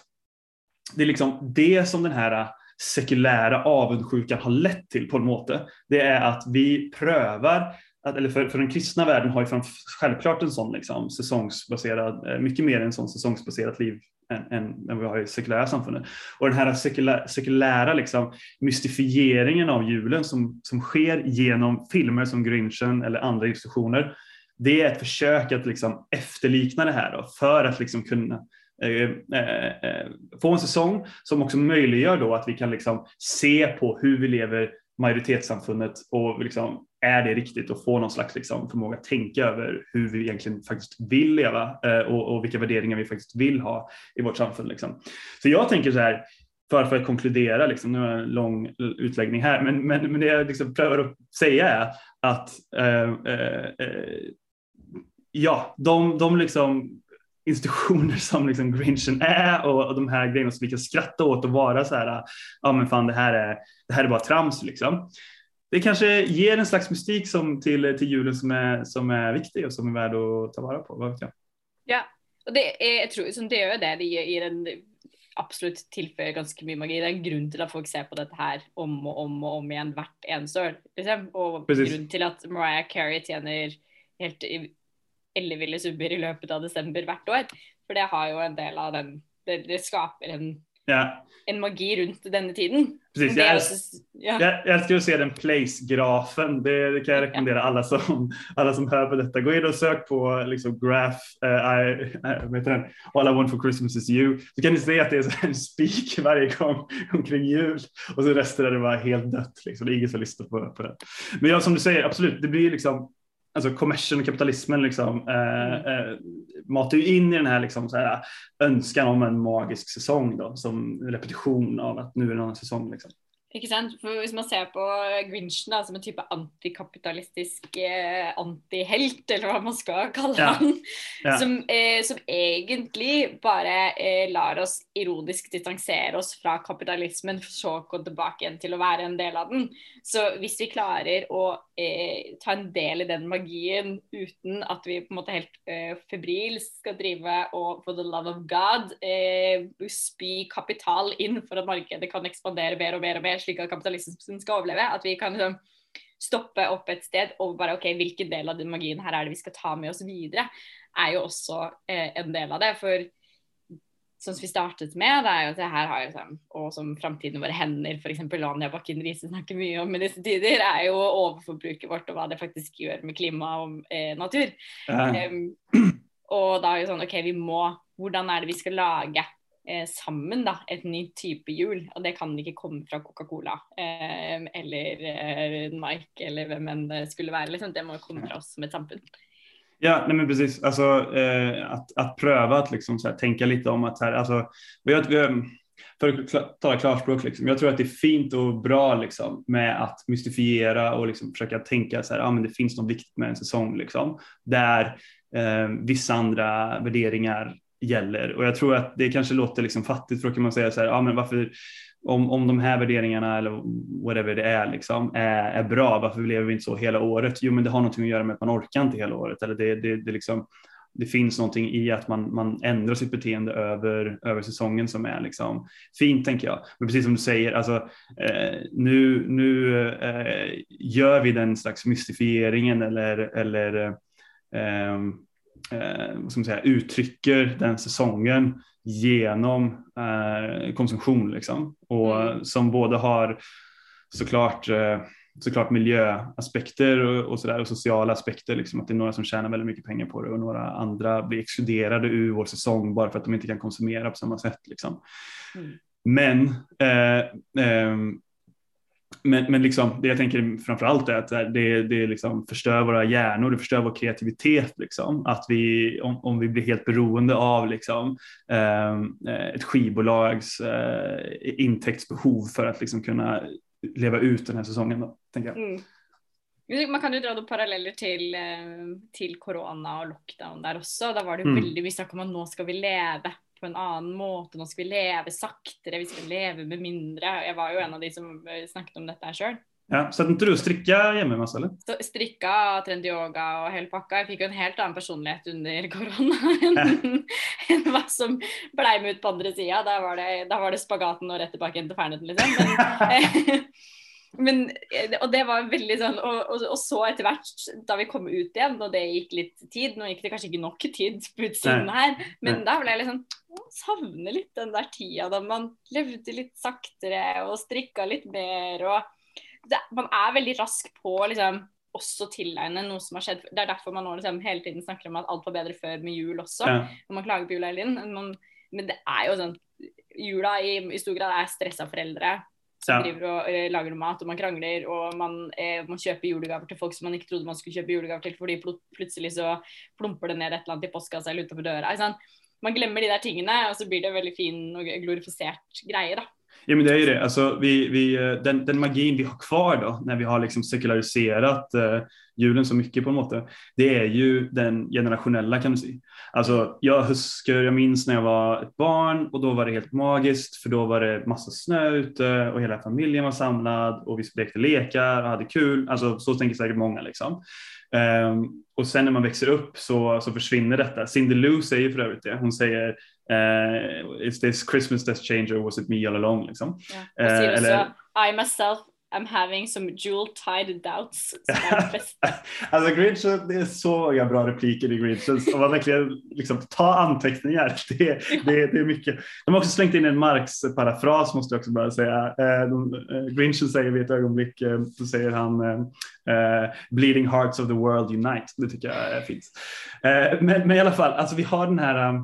det är liksom det som den här sekulära avundsjukan har lett till på en måte. Det är att vi prövar att, eller för, för den kristna världen har ju självklart en sån liksom, säsongsbaserad, eh, mycket mer en sån säsongsbaserat liv än, än, än vi har i sekulära samfundet. Och den här sekulära, sekulära liksom, mystifieringen av julen som, som sker genom filmer som Grinchen eller andra institutioner, det är ett försök att liksom efterlikna det här då, för att liksom kunna eh, eh, eh, få en säsong som också möjliggör då att vi kan liksom se på hur vi lever majoritetssamfundet och liksom, är det riktigt att få någon slags liksom, förmåga att tänka över hur vi egentligen faktiskt vill leva eh, och, och, vilka värderingar vi faktiskt vill ha i vårt samfund. Liksom. Så jag tänker så här, för, för att konkludera, liksom, nu har jag en lång utläggning här, men, men, men det jag liksom prövar att säga är att eh, eh, eh ja, de, de liksom institutioner som liksom Grinchen är och, och de här grejerna som vi kan skratta åt och vara så här, ja men fan det här är, det här är bara trams liksom. Det kanske ger en slags mystik som till, till julen som är, som är viktig och som är värd att ta vara på. Vad vet jag? Ja, och det är, jag tror som det är det, det ger en absolut tilføyer ganske mye magi. Det er en grunn til at folk ser på dette her om og om og om igjen hvert eneste år. Liksom. Og Precis. grunn til at Mariah Carey tjener helt elleville summer i løpet av desember hvert år. For det har jo en del av den Det, det skaper en, ja. en magi runt denna tiden. Precis, jag, älskar, ja. jag, älskar att se den place-grafen. Det, det, kan jag rekommendera alla som, alla som hör på detta. Gå in och sök på liksom, graph, uh, I, uh, den? All I want for Christmas is you. Så kan ni se att det är en spik varje gång omkring jul och så resten är det bara helt dött. Liksom. Det är ingen som lyssnar på, på det. Men ja, som du säger, absolut, det blir liksom alltså kommersen och kapitalismen liksom, eh, mm. eh, matar ju in i den här, liksom, så här önskan om en magisk säsong då, som repetition av att nu är det en annan säsong. Liksom. Ikke sant? For Hvis man ser på Grinchen da, som en type antikapitalistisk eh, antihelt, eller hva man skal kalle ja. han, ja. Som, eh, som, egentlig bare eh, lar oss ironisk distansere oss fra kapitalismen, for så å gå tilbake igjen til å være en del av den. Så hvis vi klarer å eh, ta en del i den magien uten at vi på en måte helt eh, febrilsk skal drive og for the love of God eh, spy kapital inn for at markedet kan ekspandere mer og mer og mer slik at kapitalismen skal overleve. At vi kan liksom stoppe opp et sted og bare OK, hvilken del av den magien her er det vi skal ta med oss videre, er jo også eh, en del av det. For sånn som vi startet med, det er jo at det her har liksom, og som framtiden våre hender, f.eks. Anja Bakken Riise snakker mye om i disse tider, er jo overforbruket vårt og hva det faktisk gjør med klima og eh, natur. Ja. Um, og da er jo sånn OK, vi må Hvordan er det vi skal lage sammen da, et ny type jul. Og det kan ikke komme fra Coca-Cola eh, eller eh, Nike eller hvem enn det skulle være. Liksom. Det må komme fra oss som ett samfunn. Ja, nej men precis. Alltså, eh, att, att pröva att liksom, så här, tänka lite om att här, alltså, vi har, vi har, för att tala klarspråk, liksom, jag tror att det är fint och bra liksom, med att mystifiera och liksom, försöka tänka så här, ah, men det finns något viktigt med en säsong liksom, där eh, vissa andra värderingar gäller. Och jag tror att det kanske låter liksom fattigt för då kan man säga så här, ja men varför om, om de här värderingarna eller whatever det är, liksom, är, är bra, varför lever vi inte så hela året? Jo, men det har någonting att göra med att man orkar inte hela året. Eller det, det, det, liksom, det finns någonting i att man, man ändrar sitt beteende över, över säsongen som är liksom fint, tänker jag. Men precis som du säger, alltså, eh, nu, nu eh, gör vi den slags mystifieringen eller, eller eh, eh, man säga, uttrycker den säsongen genom eh, konsumtion liksom. och mm. som både har såklart eh, såklart miljöaspekter och, och, så där, och sociala aspekter, liksom, att det är några som tjänar väldigt mycket pengar på det och några andra blir exkluderade ur vår säsong bara för att de inte kan konsumera på samma sätt. Liksom. Mm. Men eh, eh, men, men liksom, det jag tänker framför allt är att det, det liksom förstör våra hjärnor, det förstör vår kreativitet. Liksom. Att vi, om, om vi blir helt beroende av liksom, eh, ett skivbolags eh, intäktsbehov för att liksom kunna leva ut den här säsongen. Då, tänker jag. Mm. Man kan ju dra då paralleller till, eh, till corona och lockdown där också. Där var det mm. väldigt mycket om att nu ska vi leva på en annen måte. Nå skal vi leve saktere, vi skal leve med mindre. Jeg var jo en av de som eh, snakket om dette her sjøl. Ja, så du strikka hjemme masse, eller? Så, strikka, trendy yoga og hele pakka. Jeg fikk jo en helt annen personlighet under korona enn, enn hva som blei med ut på andre sida. Da, da, var det spagaten og rett tilbake igjen til Fernetten, liksom. Men, men, eh, og det var veldig sånn og, og, og, så etter hvert, da vi kom ut igjen, og det gikk litt tid Nå gikk det kanskje ikke nok tid på utsiden her, men Nei. da ble jeg litt sånn savner litt den der tida da man levde litt saktere og strikka litt mer. og det, Man er veldig rask på liksom også tilegne noe som har skjedd. Det er derfor man nå liksom hele tiden snakker om at alt var bedre før med jul også. Ja. Når man klager på jula hele tiden. men det er jo sånn Jula i, i stor grad er stressa foreldre som ja. driver og uh, lager noe mat, og man krangler, og man, eh, man, kjøper julegaver til folk som man ikke trodde man skulle kjøpe julegaver til, fordi pl plutselig så plumper det ned et eller annet i postkassa eller utenfor døra. Sånn. Man glemmer de där tingene, och så blir det en veldig fin och glorifierad greie, Då. Ja, men det är ju det. Alltså, vi, vi, eh, den, den magin vi har kvar då, när vi har liksom sekulariserat eh, julen så mycket på något sätt, det är ju den generationella kan du säga. Alltså, jag huskar, jag minns när jag var ett barn och då var det helt magiskt för då var det massa snö ute och hela familjen var samlad och vi lekte lekar och hade kul. Alltså, så tänker säkert många liksom. Um, och sen när man växer upp så, så försvinner detta. Cindy Lou säger för övrigt det. Hon säger uh, Is this Christmas that changed or was it me all along? Liksom. Ja. Uh, eller, I myself I'm having some jewel tied doubts. alltså Grinch, det är så många bra repliker i Grinch. Om man verkligen liksom, ta anteckningar. Det, det, det är mycket. De har också slängt in en Marx-parafras måste jag också bara säga. Eh, Grinchen eh, Grinch säger vid ett ögonblick, eh, så säger han bleeding hearts of the world unite. Det tycker jag är fint. Men, men i alla fall, alltså vi har den här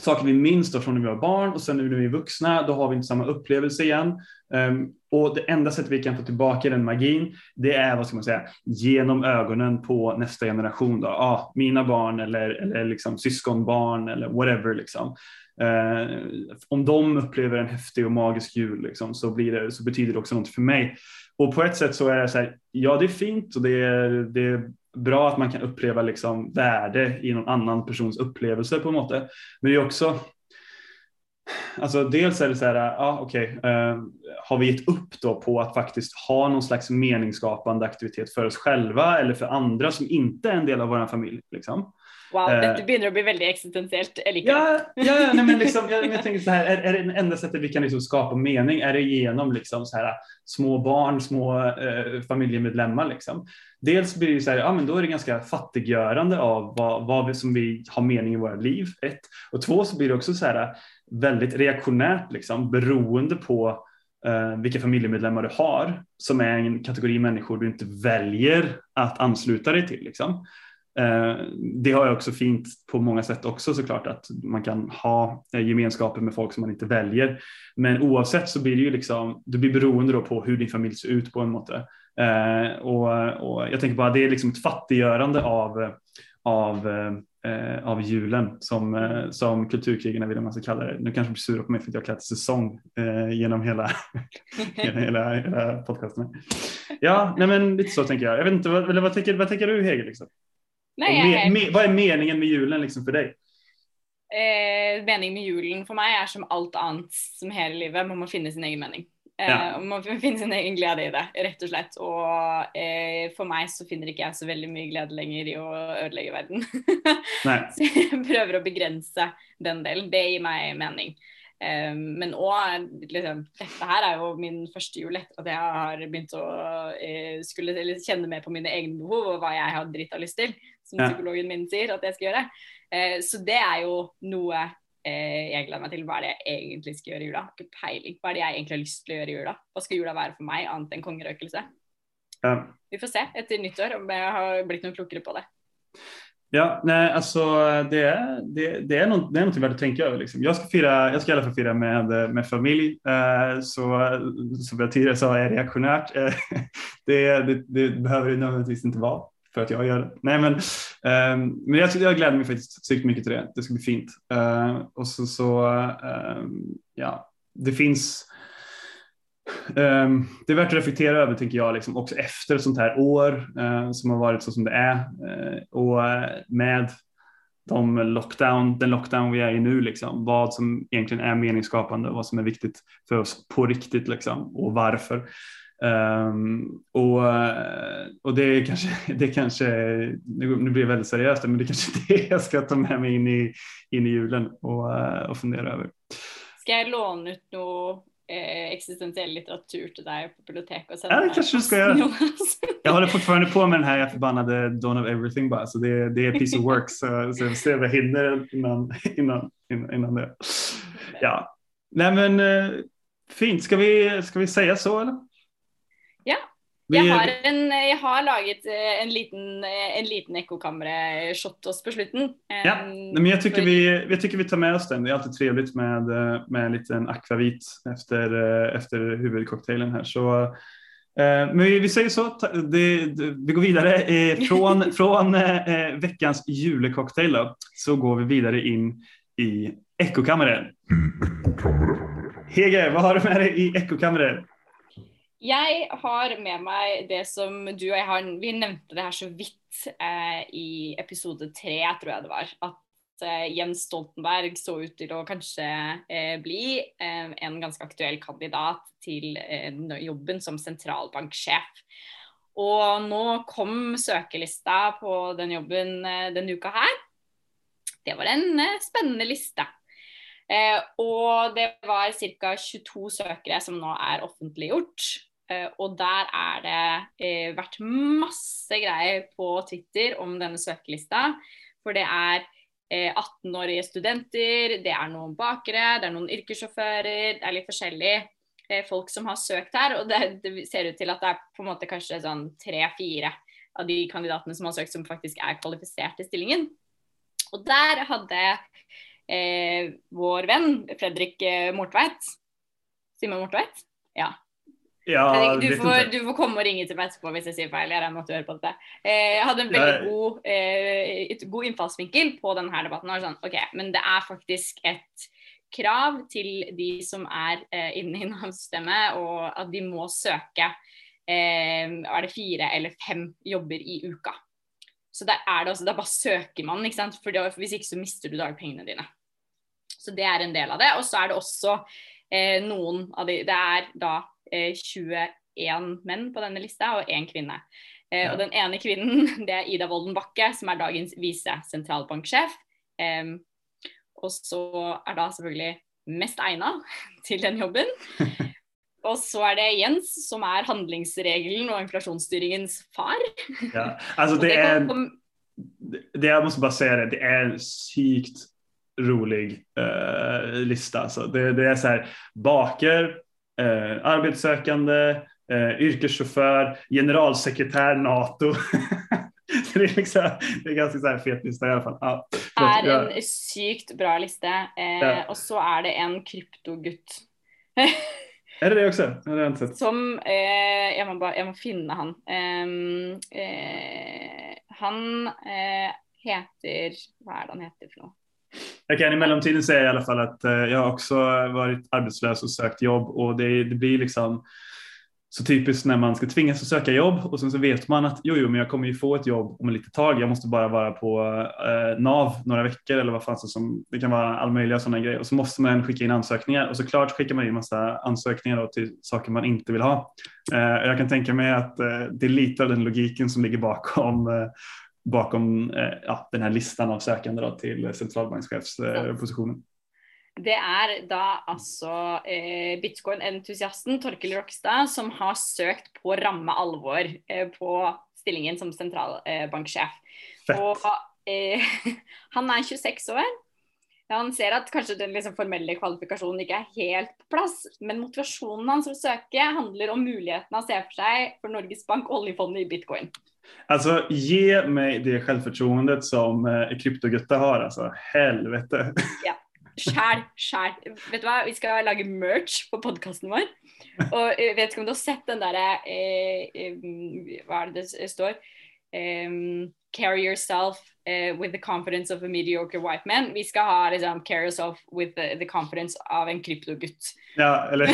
saker vi minns då från när vi var barn och sen nu när vi är vuxna, då har vi inte samma upplevelse igen. Um, och det enda sättet vi kan få tillbaka den magin, det är vad ska man säga, genom ögonen på nästa generation. Då. Ah, mina barn eller, eller liksom syskonbarn eller whatever. Liksom. Uh, om de upplever en häftig och magisk jul liksom, så, blir det, så betyder det också något för mig. Och på ett sätt så är det så här, ja det är fint och det är, det är bra att man kan uppleva liksom värde i någon annan persons upplevelse på något sätt. Men det är också, alltså dels är det så här, ja okej, okay, eh, har vi gett upp då på att faktiskt ha någon slags meningsskapande aktivitet för oss själva eller för andra som inte är en del av vår familj? Liksom. Wow, eh, begynner å bli väldigt existentiellt. Ja, ja, nej, men liksom, jag, jag tänker så här, är, är det enda sättet vi kan liksom skapa mening, är det genom liksom så här, små barn, små eh, familjemedlemmar? Liksom? Dels blir det så här, ja men då är det ganska fattiggörande av vad, vad vi, som vi har mening i våra liv, ett. Och två så blir det också så här väldigt reaktionärt, liksom, beroende på eh, vilka familjemedlemmar du har, som är en kategori människor du inte väljer att ansluta dig till. Liksom. Eh, det har jag också fint på många sätt också såklart att man kan ha eh, gemenskaper med folk som man inte väljer. Men oavsett så blir det ju liksom, du blir beroende då på hur din familj ser ut på en måte. Eh, och, och jag tänker bara det är liksom ett fattiggörande av, av, av julen som, som kulturkrigarna vill man ska kalla det. Nu kanske blir sura på mig för att jag kallat säsong genom hela, genom hela, hela podcasten. Ja, nej men lite så tänker jag. Jag vet inte, vad, vad, tänker, vad tänker du Hege? Liksom? Nej, me, me, vad är meningen med julen liksom för dig? Eh, meningen med julen för mig är som allt annat som hela livet, man må finne sin egen mening. Eh, ja. Man må finne sin egen glede i det, rett og slett. Og eh, for meg så finner ikke jeg så veldig mye glede lenger i å ødelegge verden. så jeg prøver å begrense den delen. Det gir meg mening. Um, men òg liksom, Dette her er jo min første jul etter at jeg har uh, skulle kjenne mer på mine egne behov og hva jeg har drita lyst til, som ja. psykologen min sier at jeg skal gjøre. Uh, så det er jo noe uh, jeg gleder meg til. Hva er det jeg egentlig skal gjøre i jula? Ikke peiling. Hva er det jeg egentlig har lyst til å gjøre i jula? Hva skal jula være for meg, annet enn kongerøkelse? Ja. Vi får se etter nyttår om jeg har blitt noe klokere på det. Ja, nej, alltså det, det, det, är något, det är något värt att tänka över. Liksom. Jag, ska fira, jag ska i alla fall fira med, med familj, eh, så som jag tidigare sa är reaktionärt. Eh, det, det, det, behöver det nödvändigtvis inte vara för att jag gör det. Nej, men, eh, men jag, jag gläder mig faktiskt sjukt mycket till det. Det ska bli fint. Eh, och så, så ehm, ja, det finns ehm, det är värt att reflektera över tänker jag liksom, också efter ett sånt här år eh, som har varit så som det är eh, och eh, med de lockdown, den lockdown vi är i nu, liksom, vad som egentligen är meningsskapande och vad som är viktigt för oss på riktigt liksom, och varför. Um, och, och det är kanske, det kanske nu blir det väldigt seriöst, men det är kanske det jag ska ta med mig in i, in i julen och, och fundera över. Ska jag låna ut något eh, existentiell litteratur till dig på biblioteket och ja, det kanske du ska göra. jag håller fortfarande på med den här förbannade Dawn of Everything bara, så det, det är piece of work så, så jag ser vad jag hinner innan, innan, innan, innan det. Ja, nej men eh, fint. Ska vi, ska vi säga så eller? Ja, jeg har, en, jeg har, laget eh, en liten, eh, en liten ekkokamre-shot oss på slutten. Ja, men jag tycker, vi, jag tycker vi tar med oss den. Det är alltid trevligt med, eh, med en liten akvavit efter, efter huvudcocktailen här. Så, men vi, vi säger så, det, det, vi går vidare. Från, från veckans julecocktail så går vi vidare in i ekkokammaren. Hege, vad har du med dig i ekkokammaren? Jeg har med meg det som du og jeg har Vi nevnte det her så vidt eh, i episode tre, tror jeg det var. At eh, Jens Stoltenberg så ut til å kanskje eh, bli eh, en ganske aktuell kandidat til eh, jobben som sentralbanksjef. Og nå kom søkelista på den jobben eh, denne uka her. Det var en eh, spennende liste. Eh, og det var ca. 22 søkere som nå er offentliggjort. Och og der er det varit vært masse greier på Twitter om denne søkelista. For det er eh, 18-årige studenter, det er noen bakere, det er noen yrkessjåfører, det er litt forskjellig folk som har søkt her. Og det, det, ser ut til at det er på en måte kanskje sånn tre-fire av de kandidatene som har søkt som faktisk er kvalifisert til stillingen. Og der hadde eh, vår venn Fredrik Mortveit. Simon Mortveit? Ja ja du, får, du, får, komme og ringe til meg etterpå hvis jeg sier feil. Jeg regner med at du hører på dette. Eh, jeg hadde en veldig god, eh, god innfallsvinkel på denne debatten. Sånn, ok, Men det er faktisk et krav til de som er eh, inne i Nav-systemet, og at de må søke eh, er det fire eller fem jobber i uka. Så der er det også, da bare søker man, ikke sant? For hvis ikke så mister du dagpengene dine. Så det er en del av det. Og så er det også eh, noen av de Det er da eh, 21 menn på denne lista og én kvinne. Eh, ja. Og den ene kvinnen det er Ida Wolden Bakke, som er dagens visesentralbanksjef. og så er da selvfølgelig mest egna til den jobben. Og så er det Jens, som er handlingsregelen og inflasjonsstyringens far. Ja, alltså det, är, det, jag måste bara säga det, det är sykt rolig eh, lista. Alltså det, det, är så här baker, eh, arbetssökande, eh, yrkeschaufför, generalsekretär NATO. det, är liksom, det är ganska så här fet lista i alla fall. Ja, är en sykt bra lista. Eh, ja. Och så är det en kryptogutt. är det det också? Det har jag inte sett. Som, eh, jag, må bara, jag må finna han. Ehm, eh, han eh, heter, vad är det han heter för något? Jag kan i mellantiden säga i alla fall att eh, jag har också varit arbetslös och sökt jobb och det, det blir liksom så typiskt när man ska tvingas att söka jobb och sen så vet man att jo, jo, men jag kommer ju få ett jobb om ett litet tag. Jag måste bara vara på eh, NAV några veckor eller vad fan som det kan vara all möjliga sådana grejer och så måste man skicka in ansökningar och såklart skickar man in massa ansökningar till saker man inte vill ha. Eh, jag kan tänka mig att eh, det är lite av den logiken som ligger bakom eh, bakom eh, ja, den här listan av sökande då, till centralbankschefspositionen. Det er da altså eh, bitcoin-entusiasten Torkel Rokstad som har søkt på ramme alvor eh, på stillingen som sentralbanksjef. Fett. Og eh, han er 26 år. Han ser at kanskje den liksom formelle kvalifikasjonen ikke er helt på plass, men motivasjonen hans for å søke handler om muligheten han ser for seg for Norges Bank oljefondet i bitcoin. Alltså ge mig det självförtroendet som eh, kryptogutta har alltså. Helvete. Ja. Sjæl, sjæl. Vet du hva, vi skal lage merch på podkasten vår. Og jeg eh, vet ikke om du har sett den derre eh, eh, Hva er det det står? Um, carry yourself uh, with the confidence of a mediocre white man. Vi skal ha liksom, carry yourself with the, the confidence av en kryptogutt. Ja, eller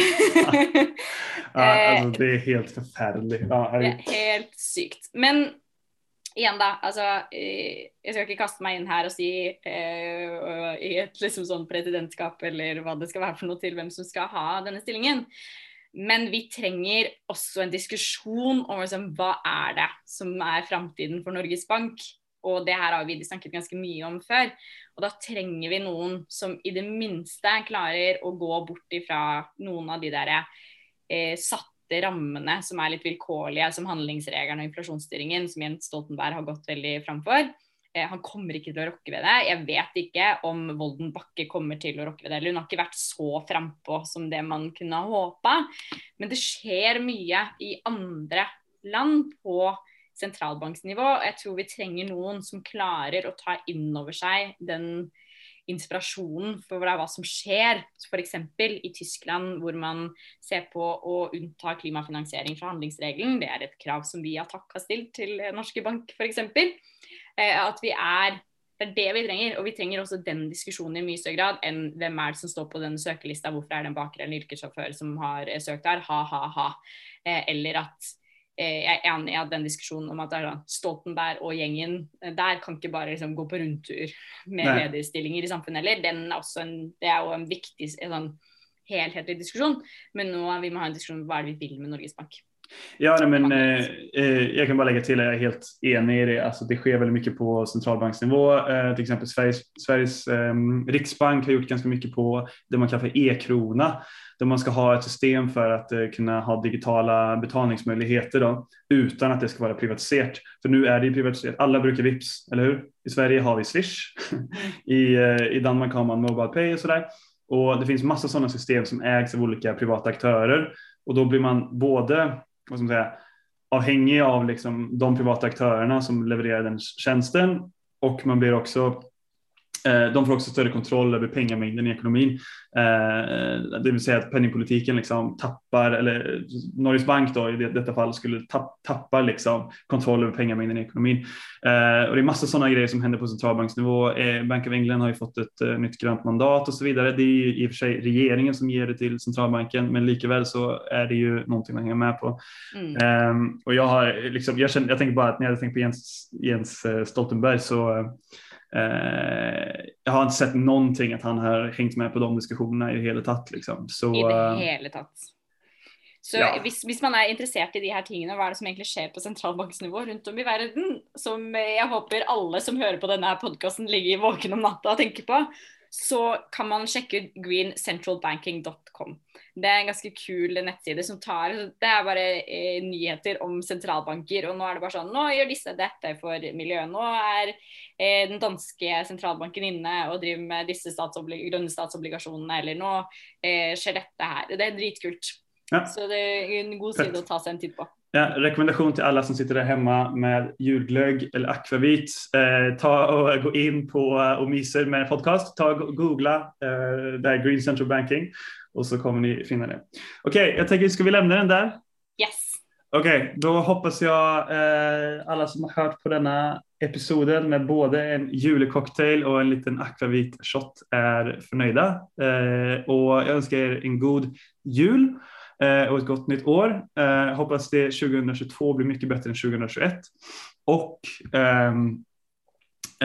ja, alltså, Det är helt förfärligt. Ja, helt sykt. Men igjen, da. Altså, eh, jeg skal ikke kaste meg inn her og si eh, i et liksom sånn presidentskap eller hva det skal være for noe til hvem som skal ha denne stillingen. Men vi trenger også en diskusjon om liksom, hva er det som er framtiden for Norges Bank. Og det her har vi snakket ganske mye om før. Og da trenger vi noen som i det minste klarer å gå bort ifra noen av de der eh, satte rammene som er litt vilkårlige, som handlingsregelen og inflasjonsstyringen, som Jens Stoltenberg har gått veldig fram for. Eh, han kommer ikke til å rokke ved det. Jeg vet ikke om Volden Bakke kommer til å rokke ved det. Eller hun har ikke vært så frampå som det man kunne ha håpa. Men det skjer mye i andre land på sentralbanksnivå. Jeg tror vi trenger noen som klarer å ta inn over seg den inspirasjonen for hva som skjer, f.eks. i Tyskland, hvor man ser på å unnta klimafinansiering fra handlingsregelen. Det er et krav som vi har takk har stilt til Norske Bank, f.eks. Eh, at vi er det er det vi trenger, og vi trenger også den diskusjonen i mye større grad enn hvem er det som står på den søkelista, hvorfor er det en baker eller yrkessjåfør som har eh, søkt der, ha, ha, ha. Eh, eller at jeg er enig i at den diskusjonen om at Stoltenberg og gjengen eh, der kan ikke bare liksom gå på rundtur med Nei. lederstillinger i samfunnet heller. En, det er jo en viktig en sånn helhetlig diskusjon. Men nå vi må ha en diskusjon om hva er det vi vil med Norges Bank. Ja, nej, men eh, eh, jag kan bara lägga till att jag är helt enig i det. Alltså, det sker väldigt mycket på centralbanksnivå. Eh, till exempel Sveriges, Sveriges eh, riksbank har gjort ganska mycket på det man kallar för e-krona. Där man ska ha ett system för att eh, kunna ha digitala betalningsmöjligheter då, utan att det ska vara privatiserat. För nu är det privatiserat. Alla brukar Vips, eller hur? I Sverige har vi Swish. I, eh, I Danmark har man Mobile Pay och sådär. Och det finns massa sådana system som ägs av olika privata aktörer och då blir man både vad ska man säga, avhängig av liksom de privata aktörerna som levererar den tjänsten. Och man blir också de får också större kontroll över pengamängden i ekonomin. Eh, det vill säga att penningpolitiken liksom tappar, eller Norges Bank då i detta fall skulle tappa liksom kontroll över pengamängden i ekonomin. Eh, och det är massa sådana grejer som händer på centralbanksnivå. Bank of England har ju fått ett nytt grönt mandat och så vidare. Det är ju i och för sig regeringen som ger det till centralbanken, men likväl så är det ju någonting man hänger med på. Mm. Ehm, och jag har liksom, jag, känner, jag tänker bara att när jag tänker på Jens, Jens Stoltenberg så Eh, jag har inte sett någonting att han har hängt med på de diskussionerna i det hela tatt. Liksom. Så, I det eh, hele tatt. Så ja. hvis, hvis, man er interessert i de her tingene, hva er det som egentlig skjer på sentralbanksnivå rundt om i verden, som jeg håper alle som hører på denne podkasten ligger våken om natta og tenker på, så kan man sjekke ut greencentralbanking.com. Det er en ganske kul nettside som tar Det er bare eh, nyheter om sentralbanker. Og nå er det bare sånn Nå gjør disse dette for miljøet. Nå er eh, den danske sentralbanken inne og driver med disse statsoblig grønne statsobligasjonene. Eller nå eh, skjer dette her. Det er dritkult. Ja. Så det är en god sida att ta sig en titt på. Ja, rekommendation till alla som sitter där hemma med julglögg eller akvavit. Eh, ta och gå in på eh, och myser med podcast. Ta och googla eh, där Green Central Banking och så kommer ni finna det. Okej, okay, jag tänker, ska vi lämna den där? Yes. Okej, okay, då hoppas jag eh, alla som har hört på denna episoden med både en julecocktail och en liten akvavit shot är förnöjda. Eh, och jag önskar er en god jul. Eh, och ett gott nytt år. Eh, hoppas det 2022 blir mycket bättre än 2021. Och ehm,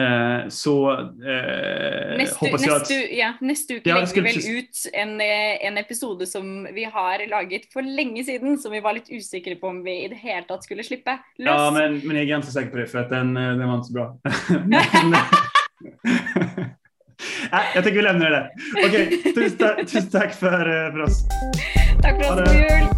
eh, så eh, neste, hoppas jag att... Ja, neste uke ja, legger vi vel ut en, en, episode som vi har laget for lenge siden, som vi var litt usikre på om vi i det hele tatt skulle slippe løs. Ja, men, men jeg er ganske sikker på det, for at den, den var ikke så bra. Nej, jag tycker vi lämnar det där. Okej, tusen, tusen tack för, för oss. Tack för oss, god jul!